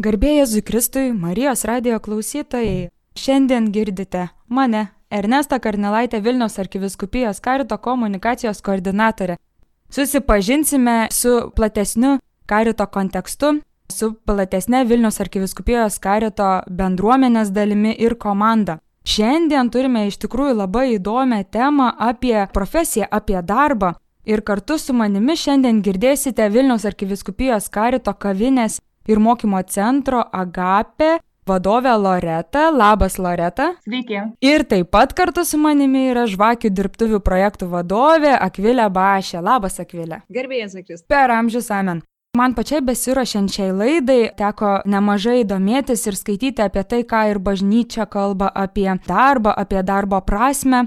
Garbėjai Zukristui, Marijos radio klausytojai, šiandien girdite mane, Ernestą Karnelaitę Vilniaus arkiviskupijos karito komunikacijos koordinatorę. Susipažinsime su platesniu karito kontekstu, su platesnė Vilniaus arkiviskupijos karito bendruomenės dalimi ir komanda. Šiandien turime iš tikrųjų labai įdomią temą apie profesiją, apie darbą. Ir kartu su manimi šiandien girdėsite Vilniaus arkiviskupijos karito kavinės ir mokymo centro Agapė vadovė Loreta. Labas, Loreta. Sveiki. Ir taip pat kartu su manimi yra žvakių dirbtuvių projektų vadovė Akvilė Bašė. Labas, Akvilė. Gerbėjas, Akris. Per amžius amen. Man pačiai besiuošiant šiai laidai teko nemažai domėtis ir skaityti apie tai, ką ir bažnyčia kalba apie darbą, apie darbo prasme.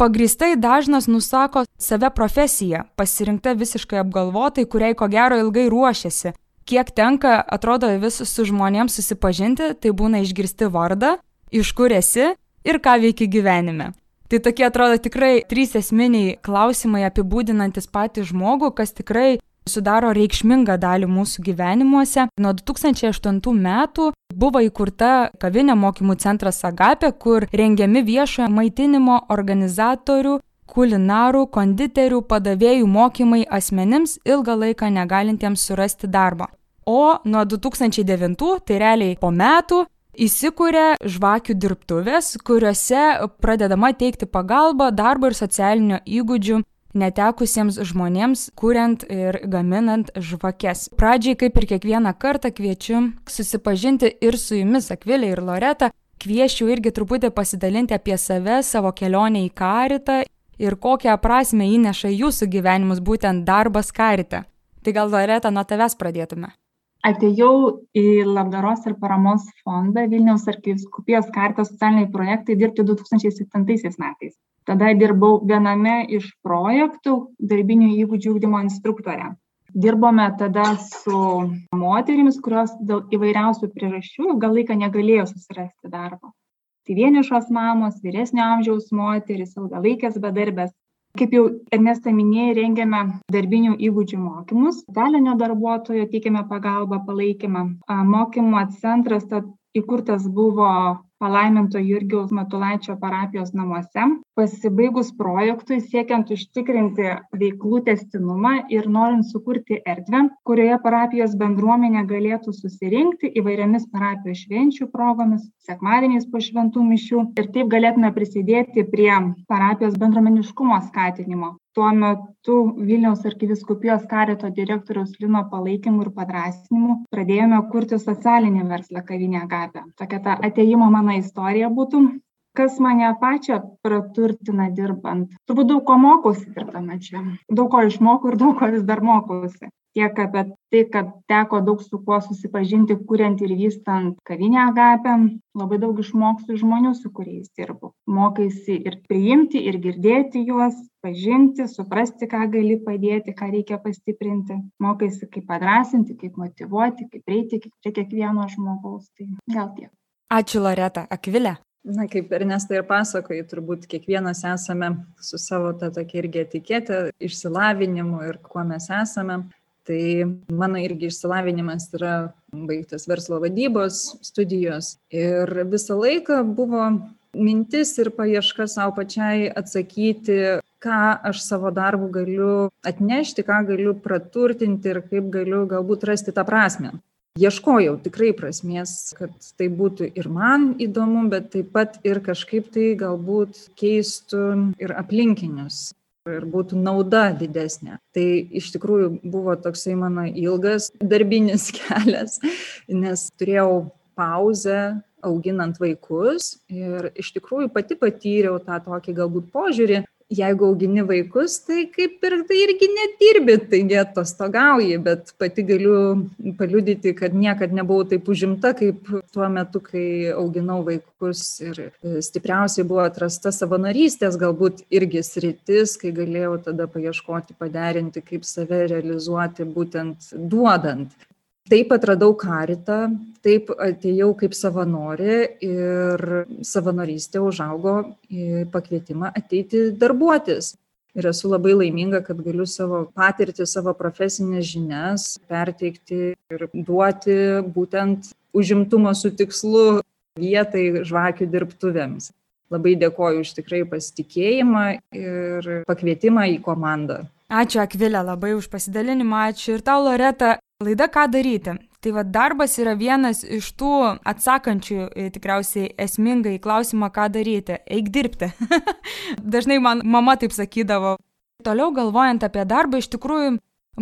Pagristai dažnas nusako save profesiją, pasirinkta visiškai apgalvotai, kuriai ko gero ilgai ruošiasi kiek tenka, atrodo, vis su žmonėms susipažinti, tai būna išgirsti vardą, iš kur esi ir ką veiki gyvenime. Tai tokie atrodo tikrai trys esminiai klausimai apibūdinantis patį žmogų, kas tikrai sudaro reikšmingą dalį mūsų gyvenimuose. Nuo 2008 metų buvo įkurta kavinė mokymų centras Agapė, kur rengiami viešojo maitinimo organizatorių kulinarų, konditerių, padavėjų mokymai asmenims ilgą laiką negalintiems surasti darbo. O nuo 2009, tai realiai po metų, įsikūrė žvakių dirbtuvės, kuriuose pradedama teikti pagalbą darbo ir socialinio įgūdžių netekusiems žmonėms, kuriant ir gaminant žvakes. Pradžiai, kaip ir kiekvieną kartą, kviečiu susipažinti ir su jumis, Akvilė ir Loreta. Kviečiu irgi truputį pasidalinti apie save, savo kelionę į karitą ir kokią prasme įneša jūsų gyvenimus būtent darbas karite. Tai gal Loreta nuo tavęs pradėtume. Atėjau į labdaros ir paramos fondą Vilniaus arkiviskupijos kartos socialiniai projektai dirbti 2007 metais. Tada dirbau viename iš projektų darbinių įgūdžių ūkdymo instruktorė. Dirbome tada su moterimis, kurios dėl įvairiausių priežasčių ilgą laiką negalėjo susirasti darbo tai vienišos mamos vyresnio amžiaus moterys ilgalaikės bedarbės kaip jau ernesta minėjai rengiame darbinių įgūdžių mokymus. Socialinio darbuotojo teikiame pagalbą palaikymą. Mokymo centras tad įkurtas buvo palaiminto Jurgiaus Matulaičio parapijos namuose. Pasibaigus projektui, siekiant užtikrinti veiklų testinumą ir norint sukurti erdvę, kurioje parapijos bendruomenė galėtų susirinkti įvairiamis parapijos švenčių progomis, sekmadieniais po šventų mišių ir taip galėtume prisidėti prie parapijos bendruomeniškumo skatinimo tuo metu vilniaus arkivyskupijos karito direktoriaus lino palaikymu ir padrąsinimu pradėjome kurti socialinį verslą kavinė agapė tokia ta atėjimo mano istorija būtų kas mane pačią praturtina dirbant. Turbūt daug ko mokausi dirbdama čia. Daug ko išmokau ir daug ko vis dar mokausi. Tiek apie tai kad teko daug su kuo susipažinti kuriant ir vystant kavinę agapę. Labai daug išmokstu iš žmonių su kuriais dirbu. Mokaisi ir priimti ir girdėti juos pažinti suprasti ką gali padėti ką reikia pastiprinti. Mokaisi kaip padrąsinti kaip motyvuoti kaip prieiti prie kiekvieno žmogaus. Tai gal tiek Ačiū Loreta, Akvilė. Na, kaip Ernesta ir pasakoja, turbūt kiekvienas esame su savo tą tokia irgi etiketė, išsilavinimu ir kuo mes esame. Tai mano irgi išsilavinimas yra baigtas verslo vadybos studijos ir visą laiką buvo mintis ir paieška savo pačiai atsakyti, ką aš savo darbu galiu atnešti, ką galiu praturtinti ir kaip galiu galbūt rasti tą prasme ieškojau tikrai prasmės kad tai būtų ir man įdomu bet taip pat ir kažkaip tai galbūt keistų ir aplinkinius ir būtų nauda didesnė. Tai iš tikrųjų buvo toksai mano ilgas darbinis kelias nes turėjau pauzę auginant vaikus ir iš tikrųjų pati patyriau tą tokį galbūt požiūrį jeigu augini vaikus tai kaip ir tai irgi nedirbi taigi atostogauji bet pati galiu paliudyti kad niekad nebuvau taip užimta kaip tuo metu kai auginau vaikus ir stipriausiai buvo atrasta savanorystės galbūt irgi sritis kai galėjau tada paieškoti paderinti kaip save realizuoti būtent duodant taip atradau karitą taip atėjau kaip savanorė ir savanorystė užaugo į pakvietimą ateiti darbuotis ir esu labai laiminga, kad galiu savo patirtį, savo profesinės žinias perteikti ir duoti būtent užimtumo su tikslu vietai žvakių dirbtuvėms. Labai dėkoju už tikrai pasitikėjimą ir pakvietimą į komandą. Ačiū Akvilė labai už pasidalinimą, ačiū ir tau Loreta. Laida ką daryti? Tai vad darbas yra vienas iš tų atsakančių e, tikriausiai esmingai klausimą, ką daryti. Eik dirbti. Dažnai man mama taip sakydavo. Toliau galvojant apie darbą, iš tikrųjų,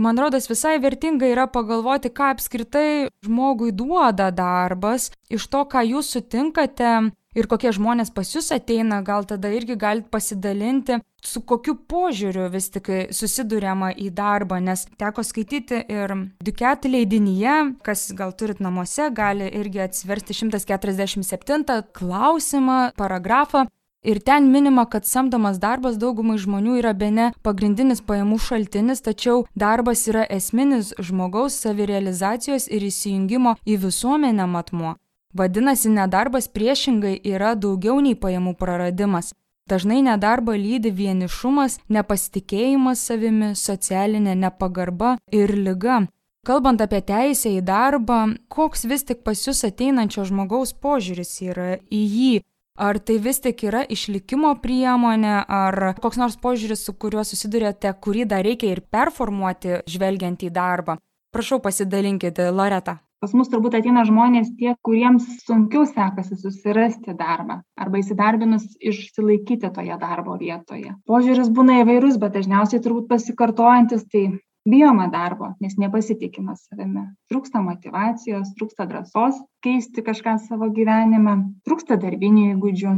man rodos visai vertinga yra pagalvoti, ką apskritai žmogui duoda darbas iš to, ką jūs sutinkate ir kokie žmonės pas jūs ateina, gal tada irgi galite pasidalinti, su kokiu požiūriu vis tik susidurėma į darbą, nes teko skaityti ir Duket leidinyje, kas gal turit namuose, gali irgi atsiversti 147 klausimą, paragrafą. Ir ten minima, kad samdomas darbas daugumai žmonių yra bene pagrindinis pajamų šaltinis, tačiau darbas yra esminis žmogaus savirealizacijos ir įsijungimo į visuomenę matmuo. Vadinasi, nedarbas priešingai yra daugiau nei pajamų praradimas. Dažnai nedarbą lydi vienišumas, nepasitikėjimas savimi, socialinė nepagarba ir lyga. Kalbant apie teisę į darbą, koks vis tik pas jūs ateinančio žmogaus požiūris yra į jį? Ar tai vis tik yra išlikimo priemonė, ar koks nors požiūris, su kuriuo susidurėte, kurį dar reikia ir performuoti, žvelgiant į darbą? Prašau pasidalinkite, Loreta pas mus turbūt ateina žmonės tie kuriems sunkiau sekasi susirasti darbą arba įsidarbinus išsilaikyti toje darbo vietoje. Požiūris būna įvairus bet dažniausiai turbūt pasikartojantis tai bijoma darbo nes nepasitikima savimi. Trūksta motyvacijos trūksta drąsos keisti kažką savo gyvenime trūksta darbinių įgūdžių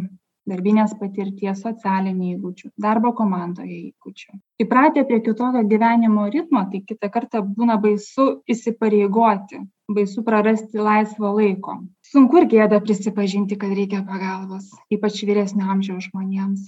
darbinės patirties socialinių įgūdžių darbo komandoje įgūdžių. Įpratę prie kitokio gyvenimo ritmo tai kitą kartą būna baisu įsipareigoti baisu prarasti laisvo laiko. Sunku ir gėda prisipažinti kad reikia pagalbos ypač vyresnio amžiaus žmonėms.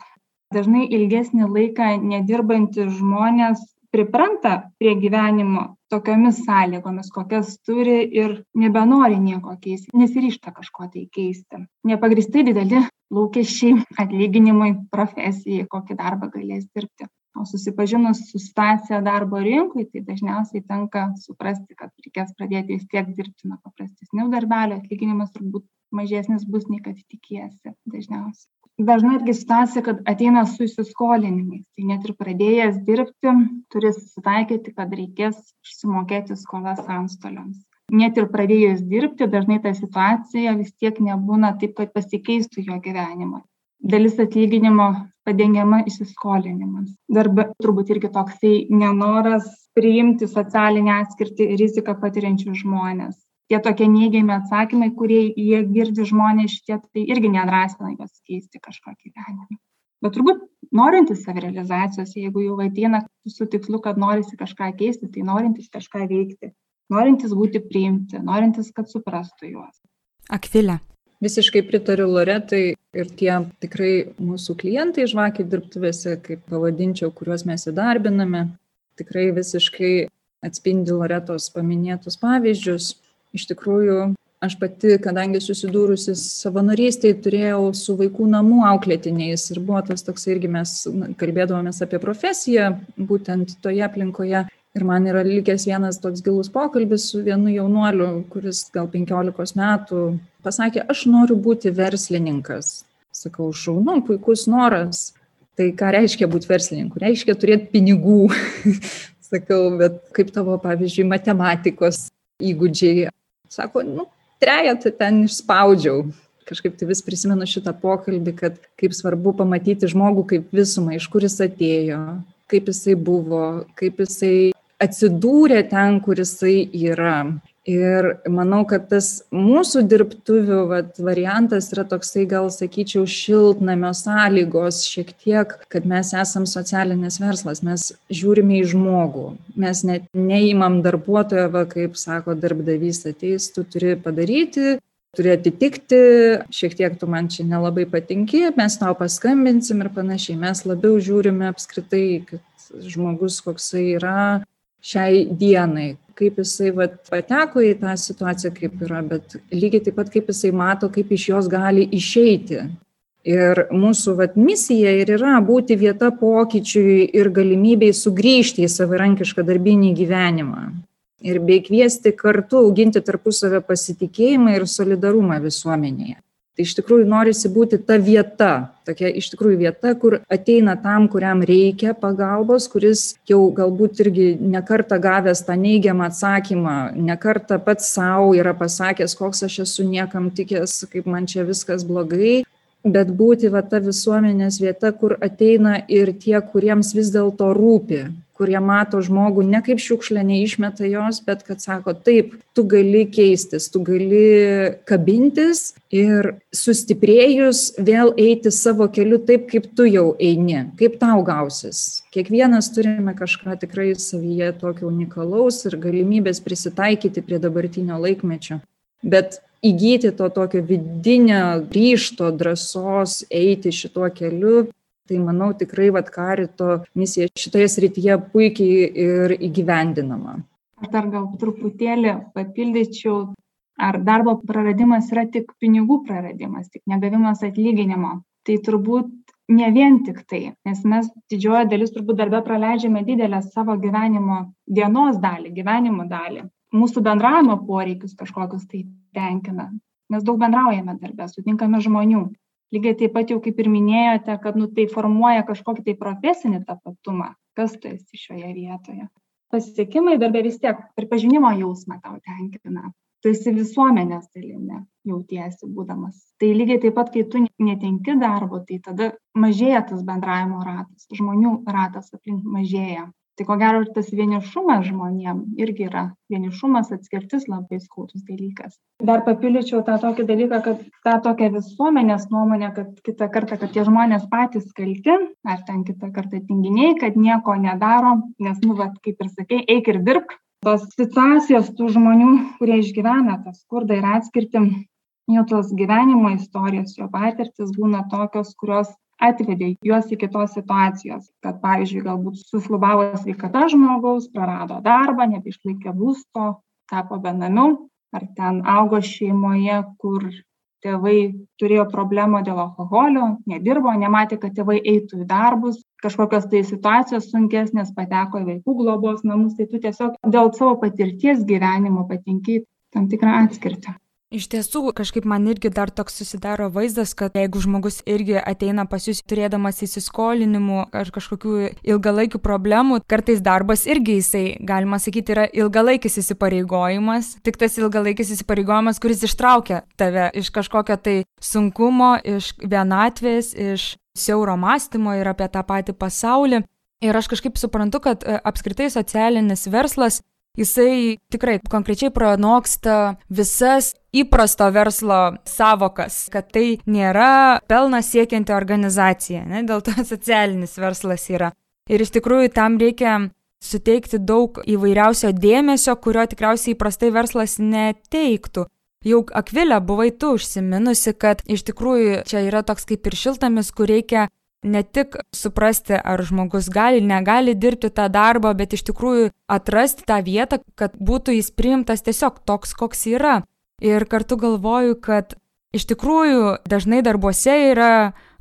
Dažnai ilgesnį laiką nedirbantys žmonės pripranta prie gyvenimo tokiomis sąlygomis kokias turi ir nebenori nieko keisti nesiryžta kažko tai keisti. Nepagrįstai dideli lūkesčiai atlyginimui profesijai kokį darbą galės dirbti o susipažinus su situacija darbo rinkoj tai dažniausiai tenka suprasti kad reikės pradėti vis tiek dirbti nuo paprastesnių darbelių atlyginimas turbūt mažesnis bus nei kad tikiesi dažniausiai. Dažna irgi situacija kad ateina su įsiskolinimais tai net ir pradėjęs dirbti turi susitaikyti kad reikės išsimokėti skolas antstoliams. Net ir pradėjus dirbti dažnai ta situacija vis tiek nebūna taip kad pasikeistų jo gyvenimas dalis atlyginimo padengiama įsiskolinimas. Darbe turbūt irgi toksai nenoras priimti socialinę atskirtį riziką patiriančius žmones tie tokie neigiami atsakymai kurie jie girdi žmonės šitie tai irgi nedrąsina juos keisti kažką gyvenime bet turbūt norintys savirealizacijos jeigu jau ateina su tikslu kad norisi kažką keisti tai norintys kažką veikti norintys būti priimti norintys kad suprastų juos. Akvilė Visiškai pritariu Loretai ir tie tikrai mūsų klientai žvakiai dirbtuvėse, kaip pavadinčiau, kuriuos mes įdarbiname, tikrai visiškai atspindi Loretos paminėtus pavyzdžius. Iš tikrųjų aš pati kadangi susidūrusi savanorystėj turėjau su vaikų namų auklėtiniais ir buvo tas toksai irgi mes kalbėdavomės apie profesiją būtent toje aplinkoje ir man yra likęs vienas toks gilus pokalbis su vienu jaunuoliu kuris gal penkiolikos metų pasakė aš noriu būti verslininkas. Sakau šaunu puikus noras. Tai ką reiškia būt verslininku? Reiškia turėt pinigų. Sakau bet kaip tavo pavyzdžiui matematikos įgūdžiai? Sako, nu, trejetą ten išspaudžiau. Kažkaip tai vis prisimenu šitą pokalbį, kad kaip svarbu pamatyti žmogų kaip visumą, iš kur jis atėjo, kaip jisai buvo, kaip jisai atsidūrė ten, kur jisai yra. Ir manau, kad tas mūsų dirbtuvių vat, variantas yra toksai, gal sakyčiau, šiltnamio sąlygos šiek tiek, kad mes esam socialinis verslas, mes žiūrime į žmogų, mes net neįmam darbuotojo, va, kaip sako darbdavys ateis, tu turi padaryti, turi atitikti, šiek tiek tu man čia nelabai patinki, mes tau paskambinsim ir panašiai. Mes labiau žiūrime apskritai, kad žmogus koksai yra šiai dienai, kaip jisai vat pateko į tą situaciją kaip yra bet lygiai taip pat kaip jisai mato kaip iš jos gali išeiti Ir mūsų vat, misija ir yra būti vieta pokyčiui ir galimybei sugrįžti į savarankišką darbinį gyvenimą. Ir bei kviesti kartu auginti tarpusavę pasitikėjimą ir solidarumą visuomenėje. Tai iš tikrųjų norisi būti ta vieta, tokia iš tikrųjų vieta, kur ateina tam, kuriam reikia pagalbos, kuris jau galbūt irgi nekarta gavęs tą neigiamą atsakymą, nekarta pats savo yra pasakęs, koks aš esu niekam tikęs, kaip man čia viskas blogai, bet būti va ta visuomenės vieta, kur ateina ir tie, kuriems vis dėlto rūpi, kurie mato žmogų ne kaip šiukšlę, neišmeta jos, bet kad sako, taip, tu gali keistis, tu gali kabintis ir sustiprėjus vėl eiti savo keliu taip, kaip tu jau eini, kaip tau gausis. Kiekvienas turime kažką tikrai savyje tokio unikalaus ir galimybės prisitaikyti prie dabartinio laikmečio. Bet įgyti to tokio vidinio ryšto, drąsos eiti šituo keliu, tai manau tikrai vat karito misija šitoje srityje puikiai ir įgyvendinama. Aš dar gal truputėlį papildyčiau, ar darbo praradimas yra tik pinigų praradimas, tik negavimas atlyginimo. Tai turbūt ne vien tik tai, nes mes didžioji dalis turbūt darbę praleidžiame didelę savo gyvenimo dienos dalį, gyvenimo dalį. Mūsų bendravimo poreikius kažkokius tai tenkina. Mes daug bendraujame darbę, sutinkame žmonių lygiai taip pat jau kaip ir minėjote kad nu tai formuoja kažkokį tai profesinį tapatumą. Kas tu esi šioje vietoje? Pasisekimai darbe vis tiek pripažinimo jausmą tau tenkina. Tu esi visuomenės dalimi jautiesi būdamas. Tai lygiai taip pat kai tu netenki darbo tai tada mažėja tas bendravimo ratas žmonių ratas aplink mažėja tai ko gero ir tas vienišumas žmonėm irgi yra. Vienišumas atskirtis labai skaudus dalykas. Dar papildyčiau tą tokį dalyką kad tą tokią visuomenės nuomonę kad kitą kartą kad tie žmonės patys kalti ar ten kitą kartą tinginiai kad nieko nedaro nes nu vat kaip ir sakei eik ir dirbk. Tos situacijos tų žmonių kurie išgyvena tą skurdą ir atskirtį jų tos gyvenimo istorijos jo patirtys būna tokios kurios atvedė juos iki tos situacijos. Kad pavyzdžiui galbūt sušlubavo sveikata žmogaus prarado darbą nebeišlaikė būsto tapo benamiu ar ten augo šeimoje kur tėvai turėjo problemų dėl alkoholio nedirbo nematė kad tėvai eitų į darbus. Kažkokios tai situacijos sunkesnės pateko į vaikų globos namus. Tai tu tiesiog dėl savo patirties gyvenimo patenki į tam tikrą atskirtį Iš tiesų, kažkaip man irgi dar toks susidaro vaizdas, kad jeigu žmogus irgi ateina pas jūs turėdamas įsiskolinimų ar kažkokių ilgalaikių problemų, kartais darbas irgi jisai, galima sakyti, yra ilgalaikis įsipareigojimas, tik tas ilgalaikis įsipareigojimas, kuris ištraukia tave iš kažkokio tai sunkumo, iš vienatvės, iš siauro mąstymo ir apie tą patį pasaulį. Ir aš kažkaip suprantu, kad e, apskritai socialinis verslas jisai tikrai konkrečiai pranoksta visas įprasto verslo savokas, kad tai nėra pelną siekianti organizacija, ne, dėl to socialinis verslas yra. Ir iš tikrųjų tam reikia suteikti daug įvairiausio dėmesio, kurio tikriausiai įprastai verslas neteiktų. Jau Akvilė buvai tu užsiminusi, kad iš tikrųjų čia yra toks kaip ir šiltamis, kur reikia ne tik suprasti, ar žmogus gali, negali dirbti tą darbą, bet iš tikrųjų atrasti tą vietą, kad būtų jis priimtas tiesiog toks, koks yra. Ir kartu galvoju, kad iš tikrųjų dažnai darbuose yra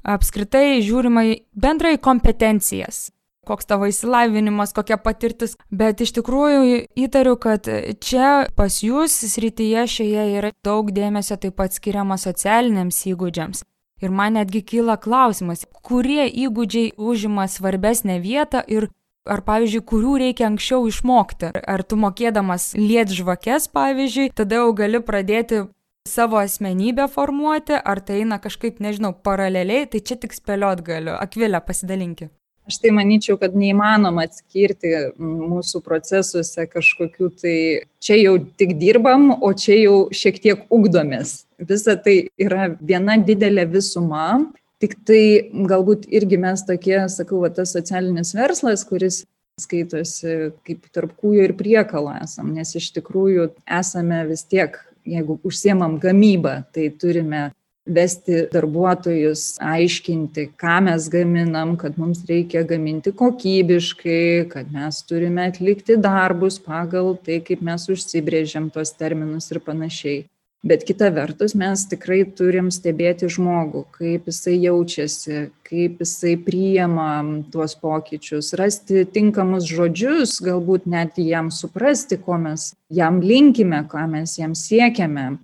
apskritai žiūrima į bendrai kompetencijas koks tavo įsilavinimas, kokia patirtis, bet iš tikrųjų įtariu, kad čia pas jūs srityje šioje yra daug dėmesio taip pat skiriama socialiniams įgūdžiams. Ir man netgi kyla klausimas, kurie įgūdžiai užima svarbesnę vietą ir ar, pavyzdžiui, kurių reikia anksčiau išmokti. Ar tu mokėdamas liet žvakes, pavyzdžiui, tada jau gali pradėti savo asmenybę formuoti, ar tai eina kažkaip, nežinau, paraleliai, tai čia tik spėliot galiu. Akvilę pasidalinki. Aš tai manyčiau, kad neįmanoma atskirti mūsų procesuose kažkokių tai čia jau tik dirbam, o čia jau šiek tiek ugdomės. Visa tai yra viena didelė visuma, tik tai galbūt irgi mes tokie, sakau, va, tas socialinis verslas, kuris skaitosi kaip tarp kūjo ir priekalo esam, nes iš tikrųjų esame vis tiek, jeigu užsiemam gamybą, tai turime vesti darbuotojus, aiškinti, ką mes gaminam, kad mums reikia gaminti kokybiškai, kad mes turime atlikti darbus pagal tai, kaip mes užsibrėžiam tos terminus ir panašiai. Bet kita vertus, mes tikrai turim stebėti žmogų, kaip jisai jaučiasi, kaip jisai priima tuos pokyčius, rasti tinkamus žodžius, galbūt net jam suprasti, ko mes jam linkime, ką mes jam siekiame.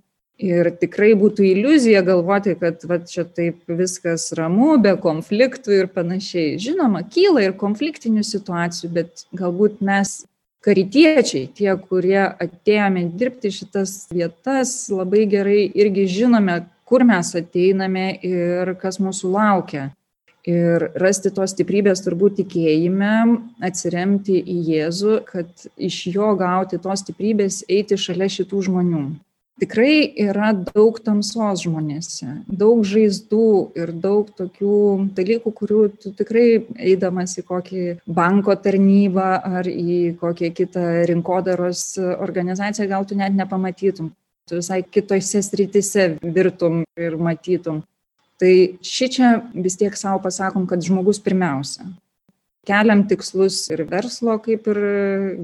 Ir tikrai būtų iliuzija galvoti, kad va, čia taip viskas ramu, be konfliktų ir panašiai. Žinoma, kyla ir konfliktinių situacijų, bet galbūt mes karitiečiai, tie, kurie atėjome dirbti šitas vietas, labai gerai irgi žinome, kur mes ateiname ir kas mūsų laukia. Ir rasti tos stiprybės turbūt tikėjime, atsiremti į Jėzų, kad iš jo gauti tos stiprybės eiti šalia šitų žmonių tikrai yra daug tamsos žmonėse, daug žaizdų ir daug tokių dalykų, kurių tu tikrai eidamas į kokį banko tarnybą ar į kokią kitą rinkodaros organizaciją gal tu net nepamatytum. Tu visai kitose srityse virtum ir matytum. Tai ši čia vis tiek savo pasakom, kad žmogus pirmiausia keliam tikslus ir verslo, kaip ir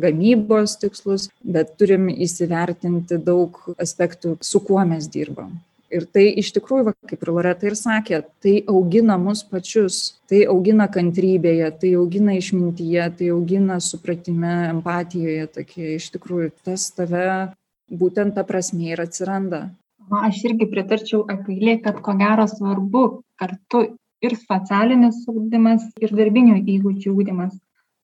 gamybos tikslus, bet turim įsivertinti daug aspektų, su kuo mes dirbam. Ir tai iš tikrųjų, va, kaip ir Loreta ir sakė, tai augina mus pačius, tai augina kantrybėje, tai augina išmintyje, tai augina supratime, empatijoje. Tokie iš tikrųjų tas tave būtent ta prasme ir atsiranda. Aš irgi pritarčiau akailė, kad ko gero svarbu kartu ir socialinis ugdymas ir darbinių įgūdžių ugdymas.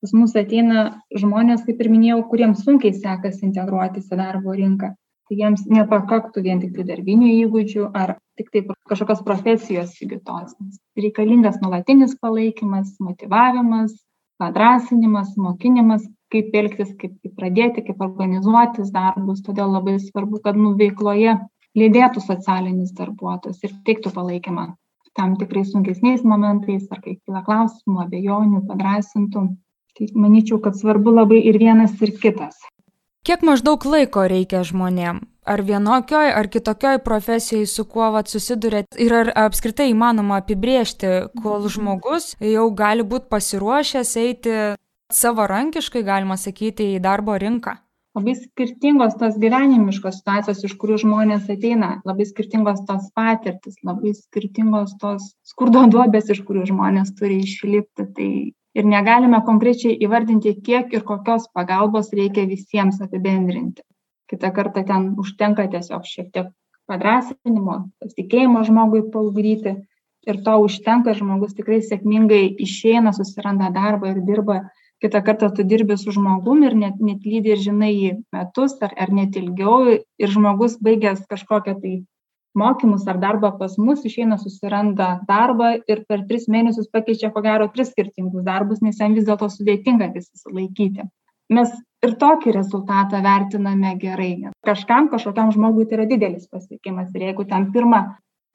Pas mus ateina žmonės kaip ir minėjau kuriems sunkiai sekasi integruotis į darbo rinką. Tai jiems nepakaktų vien tiktai darbinių įgūdžių ar tiktai kažkokios profesijos įgytos reikalingas nuolatinis palaikymas motyvavimas padrąsinimas mokinimas kaip elgtis kaip pradėti kaip organizuotis darbus. Todėl labai svarbu kad nu veikloje lydėtų socialinis darbuotojas ir teiktų palaikymą tam tikrais sunkesniais momentais, ar kai kyla klausimų, abejonių, padrasintų. Tai manyčiau, kad svarbu labai ir vienas, ir kitas. Kiek maždaug laiko reikia žmonėm? Ar vienokioj, ar kitokioj profesijai su kuo vat, susidurėt ir ar apskritai įmanoma apibriežti, kol mhm. žmogus jau gali būti pasiruošęs eiti savarankiškai, galima sakyti, į darbo rinką? Labai skirtingos tos gyvenimiškos situacijos, iš kurių žmonės ateina, labai skirtingos tos patirtis, labai skirtingos tos skurdo duobės, iš kurių žmonės turi išlipti. Tai ir negalime konkrečiai įvardinti, kiek ir kokios pagalbos reikia visiems apibendrinti. Kita kartą ten užtenka tiesiog šiek tiek padrasinimo, pasitikėjimo žmogui paugdyti ir to užtenka, žmogus tikrai sėkmingai išeina, susiranda darbą ir dirba kitą kartą tu dirbi su žmogum ir net net lydi ir žinai jį metus ar ar net ilgiau ir žmogus baigęs kažkokią tai mokymus ar darbą pas mus išeina susiranda darbą ir per tris mėnesius pakeičia ko gero tris skirtingus darbus nes jam vis dėlto sudėtinga vis išsilaikyti mes ir tokį rezultatą vertiname gerai. Kažkam kažkokiam žmogui tai yra didelis pasiekimas ir jeigu ten pirmą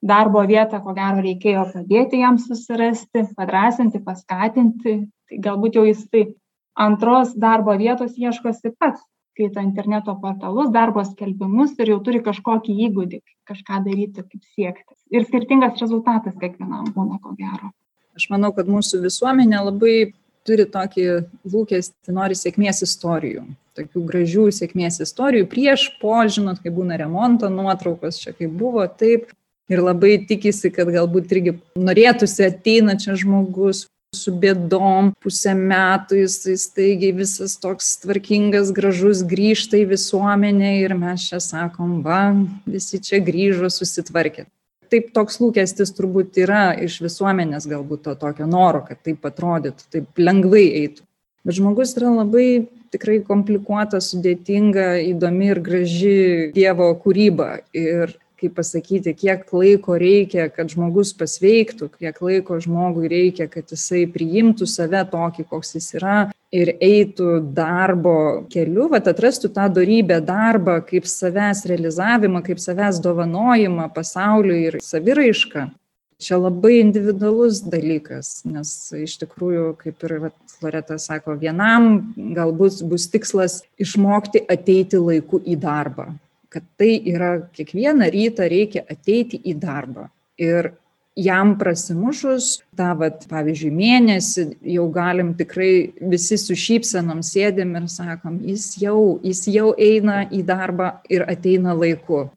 darbo vietą ko gero reikėjo padėti jam susirasti padrąsinti paskatinti tai galbūt jau jisai antros darbo vietos ieškosi pats skaito interneto portalus darbo skelbimus ir jau turi kažkokį įgūdį kažką daryti kaip siekti. Ir skirtingas rezultatas kiekvienam būna ko gero. Aš manau kad mūsų visuomenė labai turi tokį lūkestį nori sėkmės istorijų. Tokių gražių sėkmės istorijų prieš po žinot kai būna remonto nuotraukos čia kaip buvo taip. Ir labai tikisi kad galbūt irgi norėtųsi ateina čia žmogus su bėdom pusę metų jisai staigiai visas toks tvarkingas gražus grįžta į visuomenę ir mes čia sakom va visi čia grįžo susitvarkė taip toks lūkestis turbūt yra iš visuomenės galbūt to tokio noro kad taip atrodytų taip lengvai eitų. Bet žmogus yra labai tikrai komplikuota sudėtinga įdomi ir graži dievo kūryba ir kaip pasakyti, kiek laiko reikia, kad žmogus pasveiktų, kiek laiko žmogui reikia, kad jisai priimtų save tokį, koks jis yra ir eitų darbo keliu, vat atrastų tą darybę darbą kaip savęs realizavimą, kaip savęs dovanojimą pasauliui ir saviraišką. Čia labai individualus dalykas, nes iš tikrųjų, kaip ir vat, Loreta sako, vienam galbūt bus tikslas išmokti ateiti laiku į darbą kad tai yra kiekvieną rytą reikia ateiti į darbą. Ir jam prasimušus tą, vat, pavyzdžiui, mėnesį jau galim tikrai visi su šypsenom sėdėm ir sakom, jis jau, jis jau eina į darbą ir ateina laiku.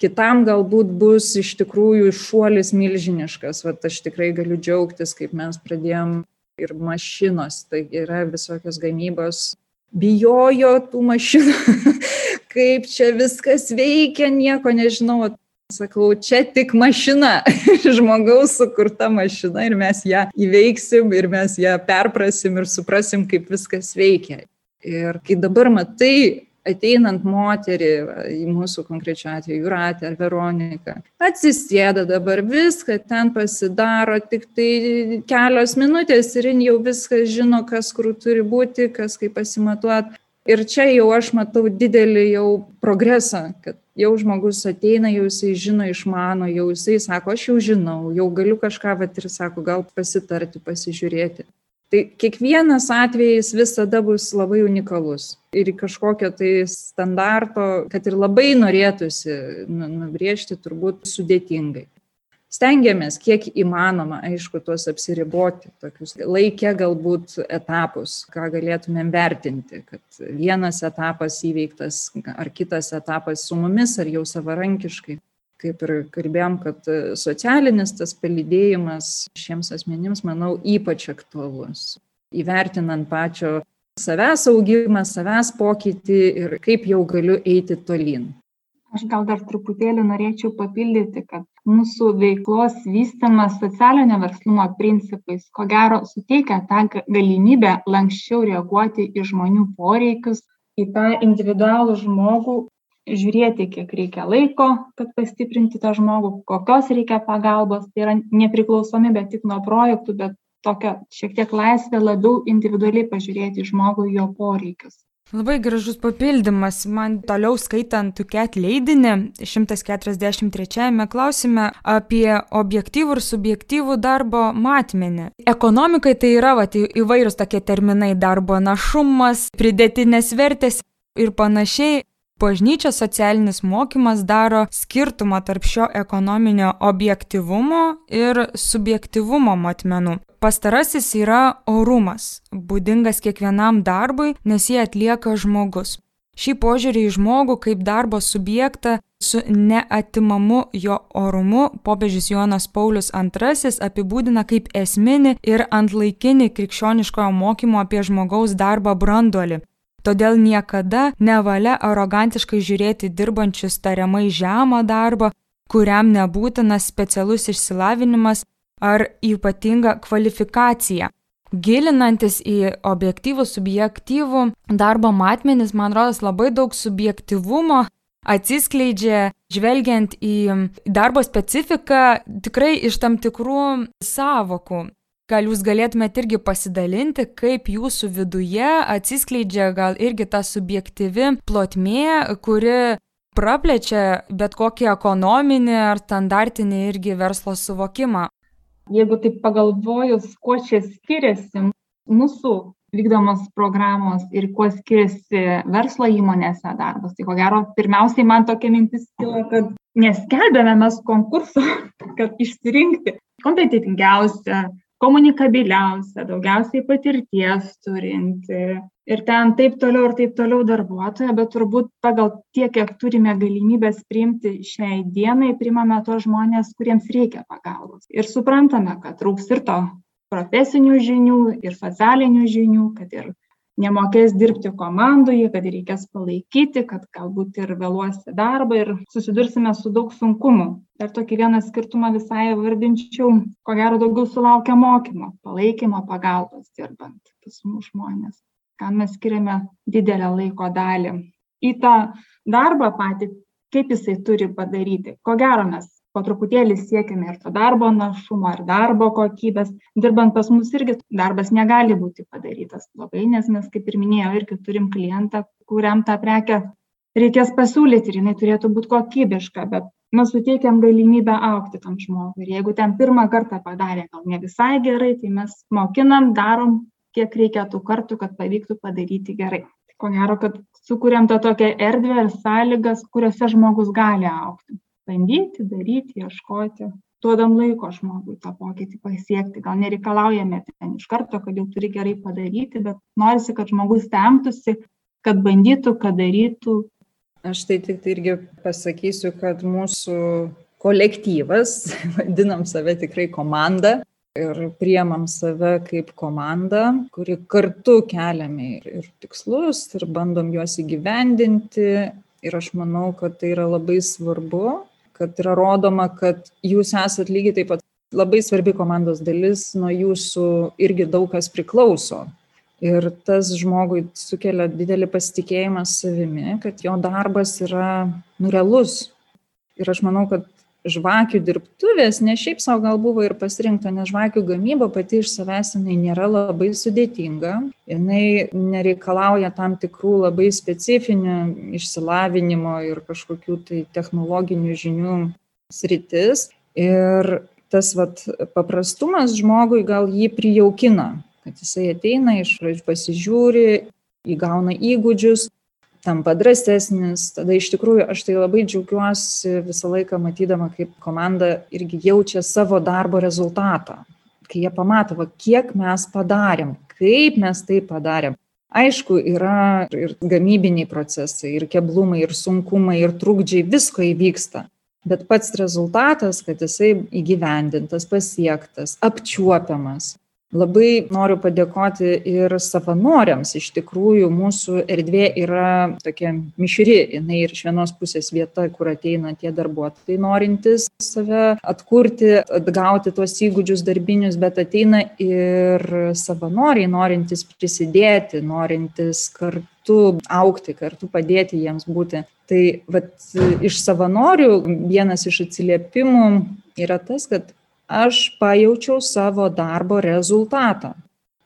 kitam galbūt bus iš tikrųjų šuolis milžiniškas. Vat aš tikrai galiu džiaugtis, kaip mes pradėjom ir mašinos, tai yra visokios gamybos. Bijojo tų mašinų, kaip čia viskas veikia, nieko nežinau. Sakau, čia tik mašina, žmogaus sukurta mašina ir mes ją įveiksim ir mes ją perprasim ir suprasim, kaip viskas veikia. Ir kai dabar matai ateinant moterį, į mūsų konkrečiu atveju Juratę ar Veroniką, atsisėda dabar viską, ten pasidaro tik tai kelios minutės ir jau viską žino, kas kur turi būti, kas kaip pasimatuot. Ir čia jau aš matau didelį jau progresą, kad jau žmogus ateina, jau jisai žino, išmano, jau jisai sako, aš jau žinau, jau galiu kažką, bet ir sako, gal pasitarti, pasižiūrėti. Tai kiekvienas atvejis visada bus labai unikalus ir kažkokio tai standarto, kad ir labai norėtųsi nu, nubriežti, turbūt sudėtingai. Stengiamės, kiek įmanoma, aišku, tuos apsiriboti, tokius laikę galbūt etapus, ką galėtumėm vertinti, kad vienas etapas įveiktas ar kitas etapas su mumis ar jau savarankiškai kaip ir kalbėjom, kad socialinis tas palydėjimas šiems asmenims, manau, ypač aktualus. Įvertinant pačio savęs augimą, savęs pokytį ir kaip jau galiu eiti tolyn. Aš gal dar truputėlį norėčiau papildyti, kad mūsų veiklos vystimas socialinio verslumo principais, ko gero, suteikia tą galimybę lankščiau reaguoti į žmonių poreikius, į tą individualų žmogų žiūrėti, kiek reikia laiko, kad pastiprinti tą žmogų, kokios reikia pagalbos. Tai yra nepriklausomybė tik nuo projektų, bet tokia šiek tiek laisvė labiau individualiai pažiūrėti žmogų jo poreikius. Labai gražus papildymas. Man toliau skaitant Tuket leidinį 143 klausime apie objektyvų ir subjektyvų darbo matmenį. Ekonomikai tai yra vat, įvairūs tokie terminai - darbo našumas, pridėtinės vertės ir panašiai bažnyčios socialinis mokymas daro skirtumą tarp šio ekonominio objektivumo ir subjektivumo matmenų. Pastarasis yra orumas, būdingas kiekvienam darbui, nes jį atlieka žmogus. Šį požiūrį į žmogų kaip darbo subjektą su neatimamu jo orumu popiežius Jonas Paulius II apibūdina kaip esminį ir antlaikinį krikščioniškojo mokymo apie žmogaus darbą branduolį, Todėl niekada nevalia arogantiškai žiūrėti dirbančius tariamai žemą darbą, kuriam nebūtinas specialus išsilavinimas ar ypatinga kvalifikacija. Gilinantis į objektyvų, subjektyvų darbo matmenis, man rodos, labai daug subjektivumo atsiskleidžia, žvelgiant į darbo specifiką tikrai iš tam tikrų savokų. Gal jūs galėtumėte irgi pasidalinti, kaip jūsų viduje atsiskleidžia gal irgi ta subjektyvi plotmė, kuri praplečia bet kokį ekonominį ar standartinį irgi verslo suvokimą. Jeigu taip pagalvojus, kuo čia skiriasi mūsų vykdomos programos ir kuo skiriasi verslo įmonėse darbas, tai ko gero pirmiausiai man tokia mintis kilo, kad neskelbėme mes konkurso, kad išsirinkti kompetitingiausią komunikabiliausia, daugiausiai patirties turinti ir ten taip toliau ir taip toliau darbuotoja, bet turbūt pagal tiek, kiek turime galimybės priimti šiai dienai, priimame tos žmonės, kuriems reikia pagalbos. Ir suprantame, kad trūks ir to profesinių žinių, ir socialinių žinių, kad ir nemokės dirbti komandoje, kad reikės palaikyti, kad galbūt ir vėluosi darbą ir susidursime su daug sunkumų. Dar tokį vieną skirtumą visai vardinčiau, ko gero daugiau sulaukia mokymo, palaikymo, pagalbos dirbant pas mūsų žmonės, kam mes skiriame didelę laiko dalį. Į tą darbą patį, kaip jisai turi padaryti. Ko gero mes po truputėlį siekiame ir to darbo našumo, ir darbo kokybės. Dirbant pas mus irgi darbas negali būti padarytas labai, nes mes, kaip ir minėjau, irgi turim klientą, kuriam tą prekę reikės pasiūlyti ir jinai turėtų būti kokybiška, bet mes suteikiam galimybę aukti tam žmogui. Ir jeigu ten pirmą kartą padarė gal ne visai gerai, tai mes mokinam, darom, kiek reikia tų kartų, kad pavyktų padaryti gerai. Ko gero, kad sukūrėm tą tokią erdvę ir sąlygas, kuriuose žmogus gali aukti bandyti, daryti, ieškoti. Duodam laiko žmogui tą pokytį pasiekti. Gal nereikalaujame ten iš karto, kad jau turi gerai padaryti, bet norisi, kad žmogus temtųsi, kad bandytų, kad darytų. Aš tai tik tai irgi pasakysiu, kad mūsų kolektyvas, vadinam save tikrai komanda ir priemam save kaip komandą, kuri kartu keliame ir, ir tikslus ir bandom juos įgyvendinti. Ir aš manau, kad tai yra labai svarbu, kad yra rodoma, kad jūs esat lygiai taip pat labai svarbi komandos dalis, nuo jūsų irgi daug kas priklauso. Ir tas žmogui sukelia didelį pasitikėjimą savimi, kad jo darbas yra nurealus. Ir aš manau, kad žvakių dirbtuvės ne šiaip savo gal buvo ir pasirinkta, nes žvakių gamyba pati iš savęs jinai nėra labai sudėtinga, jinai nereikalauja tam tikrų labai specifinių išsilavinimo ir kažkokių tai technologinių žinių sritis. Ir tas vat, paprastumas žmogui gal jį prijaukina, kad jisai ateina, iš pradžių pasižiūri, įgauna įgūdžius, tampa drąsesnis, tada iš tikrųjų aš tai labai džiaugiuosi visą laiką matydama, kaip komanda irgi jaučia savo darbo rezultatą, kai jie pamato, va, kiek mes padarėm, kaip mes tai padarėm. Aišku, yra ir gamybiniai procesai, ir keblumai, ir sunkumai, ir trukdžiai, visko įvyksta. Bet pats rezultatas, kad jisai įgyvendintas, pasiektas, apčiuopiamas, Labai noriu padėkoti ir savanoriams. Iš tikrųjų, mūsų erdvė yra tokia mišri. Jis ir iš vienos pusės vieta, kur ateina tie darbuotojai norintys save atkurti, atgauti tuos įgūdžius darbinius, bet ateina ir savanoriai norintys prisidėti, norintys kartu aukti, kartu padėti jiems būti. Tai vat, iš savanorių vienas iš atsiliepimų yra tas, kad aš pajaučiau savo darbo rezultatą.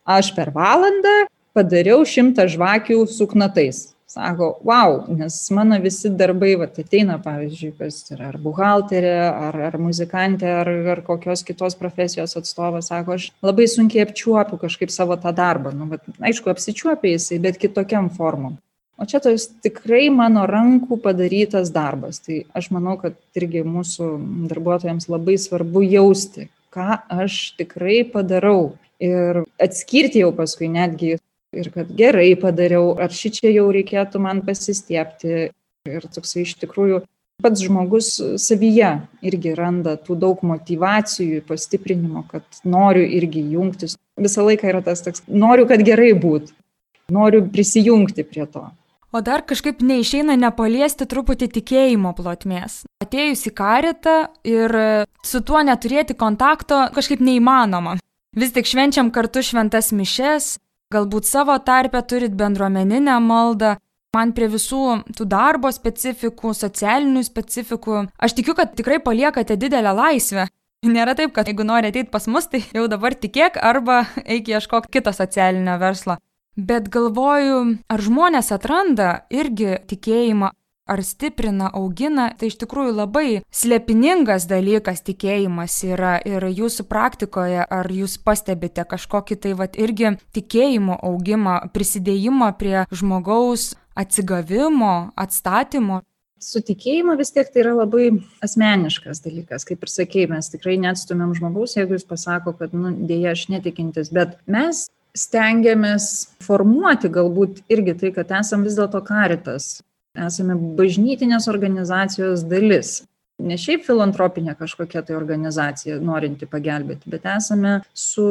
Aš per valandą padariau šimtą žvakių su knatais. Sako, wow, nes mano visi darbai, va, ateina, pavyzdžiui, kas yra ar buhalterė, ar, ar muzikantė, ar, ar kokios kitos profesijos atstovas, sako, aš labai sunkiai apčiuopiu kažkaip savo tą darbą. Nu, va, aišku, apsičiuopia jisai, bet kitokiam formom. O čia tos tikrai mano rankų padarytas darbas. Tai aš manau, kad irgi mūsų darbuotojams labai svarbu jausti, ką aš tikrai padarau. Ir atskirti jau paskui netgi ir kad gerai padariau, ar ši čia jau reikėtų man pasistiepti. Ir toksai iš tikrųjų pats žmogus savyje irgi randa tų daug motivacijų, pastiprinimo, kad noriu irgi jungtis. Visą laiką yra tas toks, noriu, kad gerai būtų, noriu prisijungti prie to. O dar kažkaip neišeina nepaliesti truputį tikėjimo plotmės. Atėjus į karitą ir su tuo neturėti kontakto kažkaip neįmanoma. Vis tik švenčiam kartu šventas mišes, galbūt savo tarpę turit bendruomeninę maldą. Man prie visų tų darbo specifikų, socialinių specifikų, aš tikiu, kad tikrai paliekate didelę laisvę. Nėra taip, kad jeigu nori ateiti pas mus, tai jau dabar tikėk arba eik ieškok kito socialinio verslo. Bet galvoju, ar žmonės atranda irgi tikėjimą, ar stiprina, augina, tai iš tikrųjų labai slėpiningas dalykas tikėjimas yra. Ir jūsų praktikoje, ar jūs pastebite kažkokį tai vad irgi tikėjimo augimą, prisidėjimą prie žmogaus atsigavimo, atstatymo. Su tikėjimu vis tiek tai yra labai asmeniškas dalykas, kaip ir sakėjai, mes tikrai neatstumėm žmogaus, jeigu jis pasako, kad, nu, dėja, aš netikintis, bet mes stengiamės formuoti galbūt irgi tai, kad esam vis dėlto karitas, esame bažnytinės organizacijos dalis. Ne šiaip filantropinė kažkokia tai organizacija norinti pagelbėti, bet esame su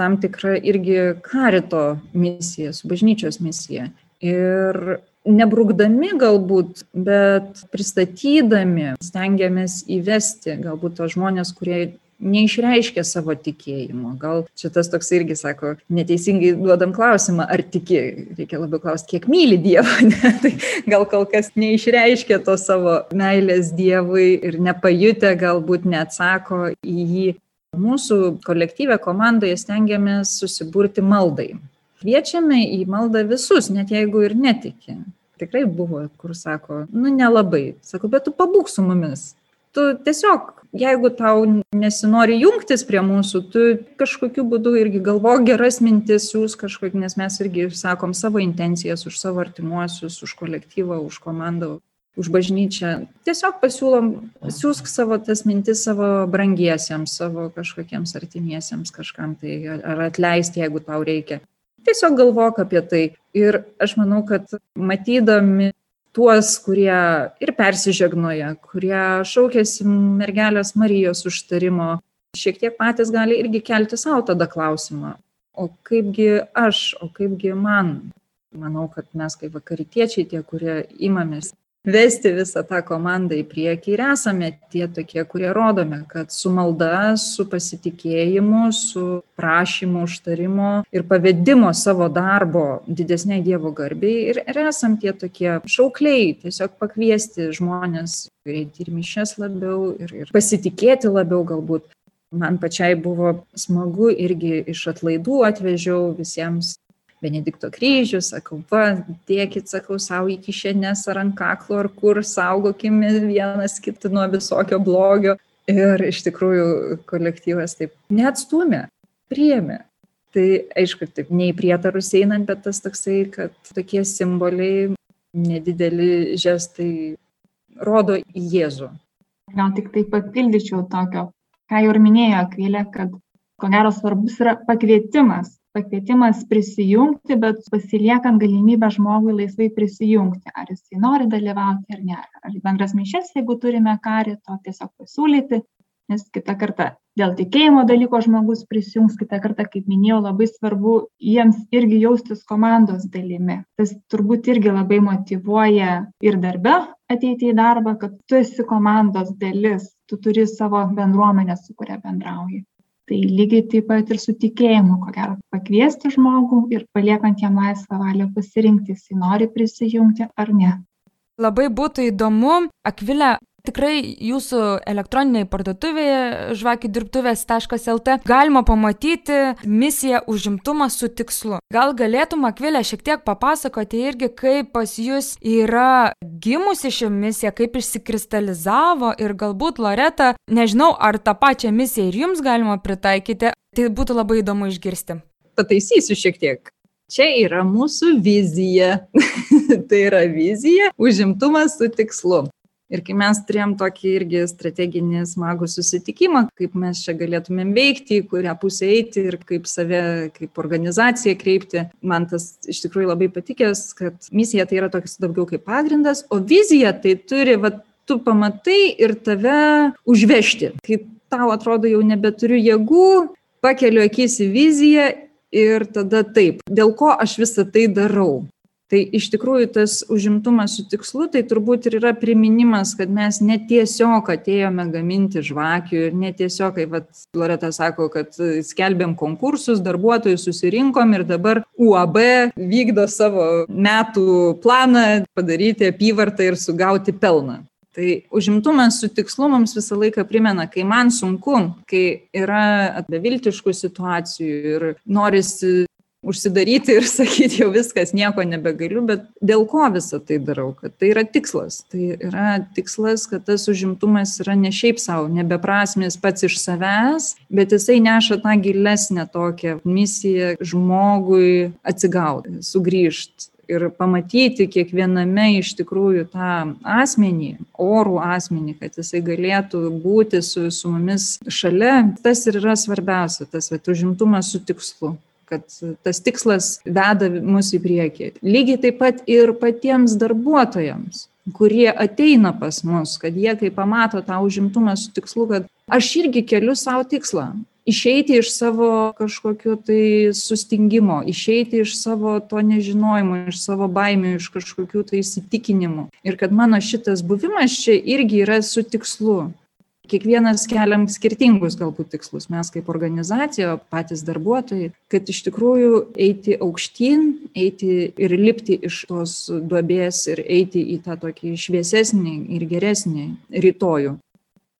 tam tikra irgi karito misija, su bažnyčios misija. Ir nebrukdami galbūt, bet pristatydami stengiamės įvesti galbūt tos žmonės, kurie neišreiškia savo tikėjimo. Gal čia tas toks irgi sako, neteisingai duodam klausimą, ar tiki, reikia labiau klausti, kiek myli Dievą. Ne? Tai gal kol kas neišreiškia to savo meilės Dievui ir nepajutę galbūt neatsako į jį. Mūsų kolektyvė komandoje stengiamės susiburti maldai. Kviečiame į maldą visus, net jeigu ir netiki. Tikrai buvo, kur sako, nu nelabai. Sako, bet tu pabūk su mumis. Tu tiesiog jeigu tau nesinori jungtis prie mūsų, tu kažkokiu būdu irgi galvok geras mintis, jūs kažkokį, nes mes irgi sakom savo intencijas už savo artimuosius, už kolektyvą, už komandą, už bažnyčią. Tiesiog pasiūlom, siūsk savo tas mintis savo brangiesiems, savo kažkokiems artimiesiems kažkam tai, ar atleisti, jeigu tau reikia. Tiesiog galvok apie tai. Ir aš manau, kad matydami tuos, kurie ir persižegnoja, kurie šaukėsi mergelės Marijos užtarimo, šiek tiek patys gali irgi kelti savo tada klausimą, o kaipgi aš, o kaipgi man. Manau, kad mes kaip vakaritiečiai, tie, kurie imamės vesti visą tą komandą į priekį ir esame tie tokie, kurie rodome, kad su malda, su pasitikėjimu, su prašymu užtarimo ir pavedimo savo darbo didesniai Dievo garbiai ir, ir esam tie tokie šaukliai, tiesiog pakviesti žmonės, eiti ir mišes labiau ir, ir pasitikėti labiau galbūt. Man pačiai buvo smagu irgi iš atlaidų atvežiau visiems Benedikto kryžių, sakau, va, dėkit, sakau, savo į kišenės ar ant kaklo ar kur, saugokime vienas kitą nuo visokio blogio. Ir iš tikrųjų kolektyvas taip neatstumė, priėmė. Tai aišku, taip nei prietarus einant, bet tas toksai, kad tokie simboliai, nedideli žestai rodo į Jėzų. Gal tik tai papildyčiau tokio, ką jau ir minėjo Akvilė, kad ko gero svarbus yra pakvietimas pakvietimas prisijungti, bet pasiliekant galimybę žmogui laisvai prisijungti, ar jisai nori dalyvauti ar ne, ar bendras mišes, jeigu turime karito, tiesiog pasiūlyti, nes kitą kartą dėl tikėjimo dalyko žmogus prisijungs, kitą kartą, kaip minėjau, labai svarbu jiems irgi jaustis komandos dalimi. Tas turbūt irgi labai motivuoja ir darbe ateiti į darbą, kad tu esi komandos dalis, tu turi savo bendruomenę, su kuria bendrauji tai lygiai taip pat ir su tikėjimu ko gero pakviesti žmogų ir paliekant jam laisvą valią pasirinkti, jisai nori prisijungti ar ne. Labai būtų įdomu, Akvilė, tikrai jūsų elektroninėje parduotuvėje žvakidirbtuvės.lt galima pamatyti misiją užimtumas su tikslu. Gal galėtum, Akvilė, šiek tiek papasakoti irgi, kaip pas jūs yra gimusi ši misija, kaip išsikristalizavo ir galbūt Loreta, nežinau, ar tą pačią misiją ir jums galima pritaikyti, tai būtų labai įdomu išgirsti. Pataisysiu šiek tiek. Čia yra mūsų vizija. tai yra vizija užimtumas su tikslu. Ir kai mes turėjom tokį irgi strateginį smagų susitikimą, kaip mes čia galėtumėm veikti, į kurią pusę eiti ir kaip save, kaip organizaciją kreipti, man tas iš tikrųjų labai patikęs, kad misija tai yra toks daugiau kaip pagrindas, o vizija tai turi, va, tu pamatai ir tave užvežti. Kai tau atrodo jau nebeturiu jėgų, pakeliu akis į viziją ir tada taip, dėl ko aš visą tai darau tai iš tikrųjų tas užimtumas su tikslu tai turbūt ir yra priminimas kad mes ne tiesiog atėjome gaminti žvakių ir ne tiesiog kaip vat loreta sako kad skelbėm konkursus darbuotojus susirinkom ir dabar uab vykdo savo metų planą padaryti apyvartą ir sugauti pelną. Tai užimtumas su tikslu mums visą laiką primena, kai man sunku, kai yra beviltiškų situacijų ir norisi užsidaryti ir sakyti, jau viskas, nieko nebegaliu, bet dėl ko visą tai darau, kad tai yra tikslas. Tai yra tikslas, kad tas užimtumas yra ne šiaip savo, nebeprasmės pats iš savęs, bet jisai neša tą gilesnę tokią misiją žmogui atsigauti, sugrįžti ir pamatyti kiekviename iš tikrųjų tą asmenį, orų asmenį, kad jisai galėtų būti su, su mumis šalia, tas ir yra svarbiausia, tas va, užimtumas su tikslu kad tas tikslas veda mus į priekį. Lygiai taip pat ir patiems darbuotojams, kurie ateina pas mus, kad jie kai pamato tą užimtumą su tikslu, kad aš irgi keliu savo tikslą. Išeiti iš savo kažkokio tai sustingimo, išeiti iš savo to nežinojimo, iš savo baimių, iš kažkokių tai įsitikinimų. Ir kad mano šitas buvimas čia irgi yra su tikslu kiekvienas keliam skirtingus galbūt tikslus. Mes kaip organizacija patys darbuotojai kad iš tikrųjų eiti aukštyn eiti ir lipti iš tos duobės ir eiti į tą tokį šviesesnį ir geresnį rytojų.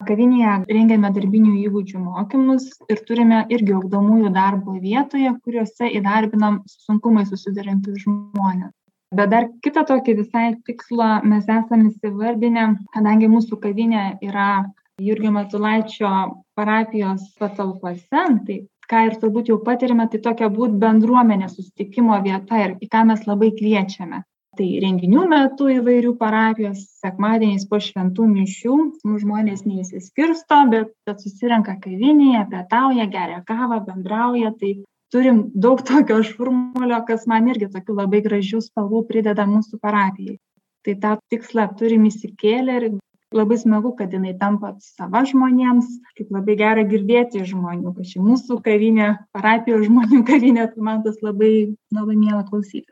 Kavinėje rengiame darbinių įgūdžių mokymus ir turime irgi ugdomųjų darbo vietoje kuriuose įdarbinam su sunkumais susiduriančius žmones bet dar kitą tokį visai tikslą mes esam įsivardinę kadangi mūsų kavinė yra jurgio matulaičio parapijos patalpose tai ką ir turbūt jau patiriame tai tokia būt bendruomenės susitikimo vieta ir į ką mes labai kviečiame. Tai renginių metu įvairių parapijos sekmadieniais po šventų mišių nu žmonės neišsiskirsto bet bet susirenka kavinėje pietauja geria kavą bendrauja tai turim daug tokio šurmulio kas man irgi tokių labai gražių spalvų prideda mūsų parapijai. Tai tą tikslą turim įsikėlę ir labai smagu, kad jinai tampa sava žmonėms, kaip labai gera girdėti iš žmonių, kad ši mūsų kavinė, parapijos žmonių kavinė, tai man tas labai, labai miela klausyti.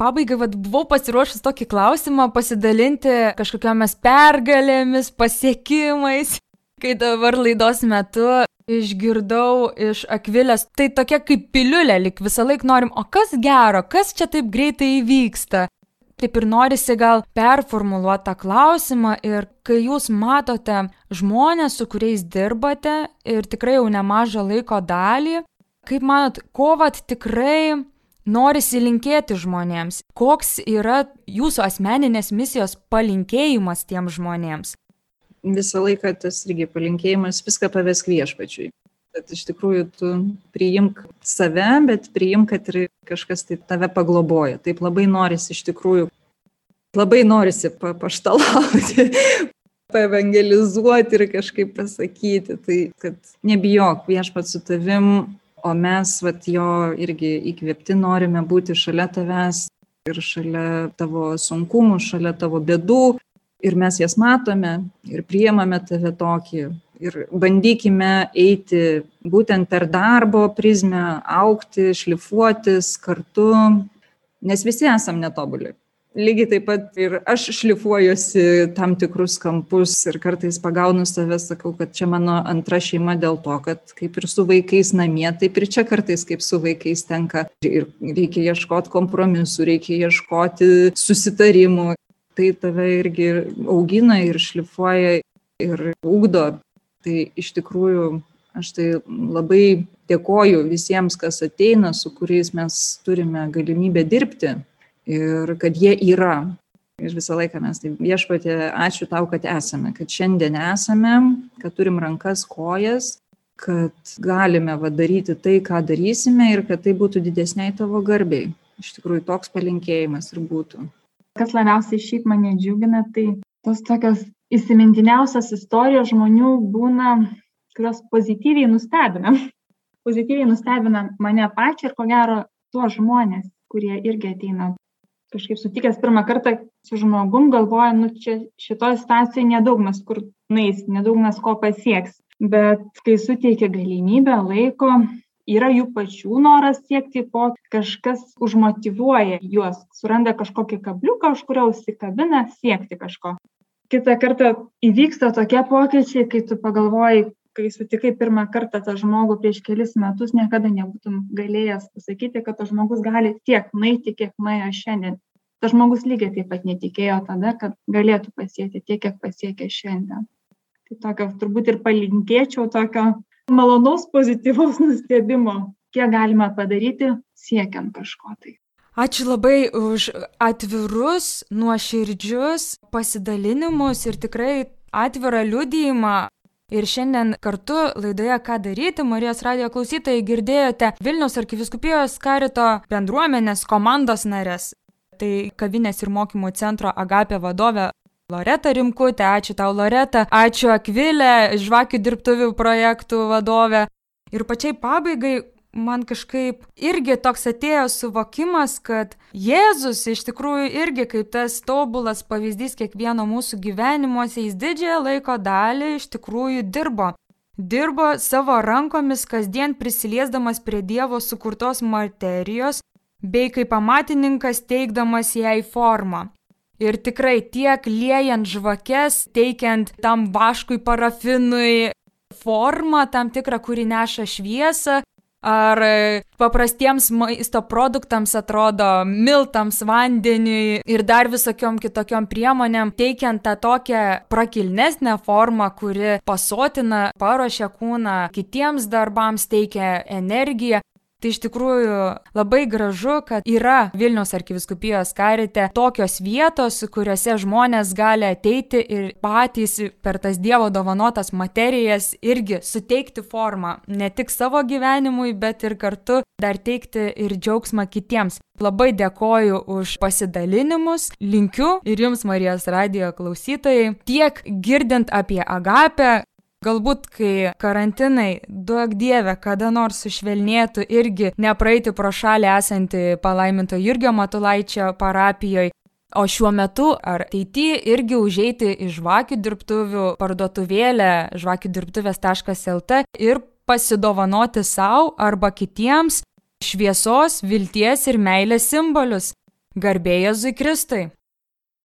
Pabaigai, vad, buvau pasiruošęs tokį klausimą pasidalinti kažkokiamis pergalėmis, pasiekimais, kai dabar laidos metu išgirdau iš Akvilės, tai tokia kaip piliulė, lik visą laiką norim, o kas gero, kas čia taip greitai įvyksta? Taip ir norisi gal performuluoti tą klausimą ir kai jūs matote žmonės, su kuriais dirbate ir tikrai jau nemažą laiko dalį, kaip manot, ko vat tikrai norisi linkėti žmonėms, koks yra jūsų asmeninės misijos palinkėjimas tiem žmonėms? Visą laiką tas irgi palinkėjimas viską pavesk viešpačiui. Kad iš tikrųjų tu priimk save, bet priimk, kad ir kažkas tai tave pagloboja. Taip labai norisi iš tikrųjų, labai norisi pa paštalauti, paevangelizuoti ir kažkaip pasakyti. Tai kad nebijok viešpat su tavim, o mes, vat, jo irgi įkvėpti norime būti šalia tavęs ir šalia tavo sunkumų, šalia tavo bėdų. Ir mes jas matome ir priemame tave tokį ir bandykime eiti būtent per darbo prizmę, aukti, šlifuotis kartu, nes visi esam netobuli. Lygiai taip pat ir aš šlifuojuosi tam tikrus kampus ir kartais pagaunu save, sakau, kad čia mano antra šeima dėl to, kad kaip ir su vaikais namie, taip ir čia kartais kaip su vaikais tenka. Ir reikia ieškoti kompromisų, reikia ieškoti susitarimų. Tai tave irgi augina ir šlifuoja ir ūkdo Tai iš tikrųjų aš tai labai dėkoju visiems, kas ateina, su kuriais mes turime galimybę dirbti ir kad jie yra. Ir visą laiką mes tai viešpatė, ačiū tau, kad esame, kad šiandien esame, kad turim rankas, kojas, kad galime va, daryti tai, ką darysime ir kad tai būtų didesniai tavo garbiai. Iš tikrųjų, toks palinkėjimas ir būtų. Kas labiausiai šiaip mane džiugina, tai tos tokios įsimintiniausios istorijos žmonių būna, kurios pozityviai nustebina. Pozityviai nustebina mane pačią ir ko gero tuos žmonės, kurie irgi ateina. Kažkaip sutikęs pirmą kartą su žmogum, galvoja, nu čia šitoje situacijoje nedaug mes kur nais, nedaug mes ko pasieks. Bet kai suteikia galimybę, laiko, yra jų pačių noras siekti po, kažkas užmotivuoja juos, suranda kažkokį kabliuką, už kurio užsikabina siekti kažko kitą kartą įvyksta tokie pokyčiai, kai tu pagalvoji, kai sutikai pirmą kartą tą žmogų prieš kelis metus, niekada nebūtum galėjęs pasakyti, kad tas žmogus gali tiek nueiti, kiek nuėjo šiandien. Tas žmogus lygiai taip pat netikėjo tada, kad galėtų pasiekti tiek, kiek pasiekė šiandien. Tai tokio turbūt ir palinkėčiau tokio malonaus pozityvaus nustebimo, kiek galima padaryti siekiant kažko tai. Ačiū labai už atvirus, nuoširdžius pasidalinimus ir tikrai atvirą liudijimą. Ir šiandien kartu laidoje Ką daryti, Marijos radio klausytojai girdėjote Vilniaus arkiviskupijos karito bendruomenės komandos narės. Tai kavinės ir mokymų centro Agapė vadovė Loreta Rimkutė, ačiū tau Loreta, ačiū Akvilė, žvakių dirbtuvių projektų vadovė. Ir pačiai pabaigai man kažkaip irgi toks atėjo suvokimas, kad Jėzus iš tikrųjų irgi kaip tas tobulas pavyzdys kiekvieno mūsų gyvenimuose, jis didžiąją laiko dalį iš tikrųjų dirbo. Dirbo savo rankomis kasdien prisiliesdamas prie Dievo sukurtos materijos, bei kaip amatininkas teikdamas jai formą. Ir tikrai tiek liejant žvakes, teikiant tam vaškui parafinui formą tam tikrą, kuri neša šviesą, ar e, paprastiems maisto produktams atrodo, miltams, vandeniui ir dar visokiom kitokiom priemonėm, teikiant tą tokią prakilnesnę formą, kuri pasotina, paruošia kūną kitiems darbams, teikia energiją. Tai iš tikrųjų labai gražu, kad yra Vilniaus arkiviskupijos karite tokios vietos, kuriuose žmonės gali ateiti ir patys per tas Dievo dovanotas materijas irgi suteikti formą ne tik savo gyvenimui, bet ir kartu dar teikti ir džiaugsmą kitiems. Labai dėkoju už pasidalinimus, linkiu ir jums, Marijos radio klausytojai, tiek girdint apie agapę, Galbūt, kai karantinai, duok dievę, kada nors sušvelnėtų irgi nepraeiti pro šalį esantį palaiminto Jurgio Matulaičio parapijoje, O šiuo metu ar ateityje irgi užeiti į žvakių dirbtuvių parduotuvėlę žvakių-dirbtuvės.lt ir pasidovanoti savo arba kitiems šviesos, vilties ir meilės simbolius. Garbėjai Jėzui Kristui.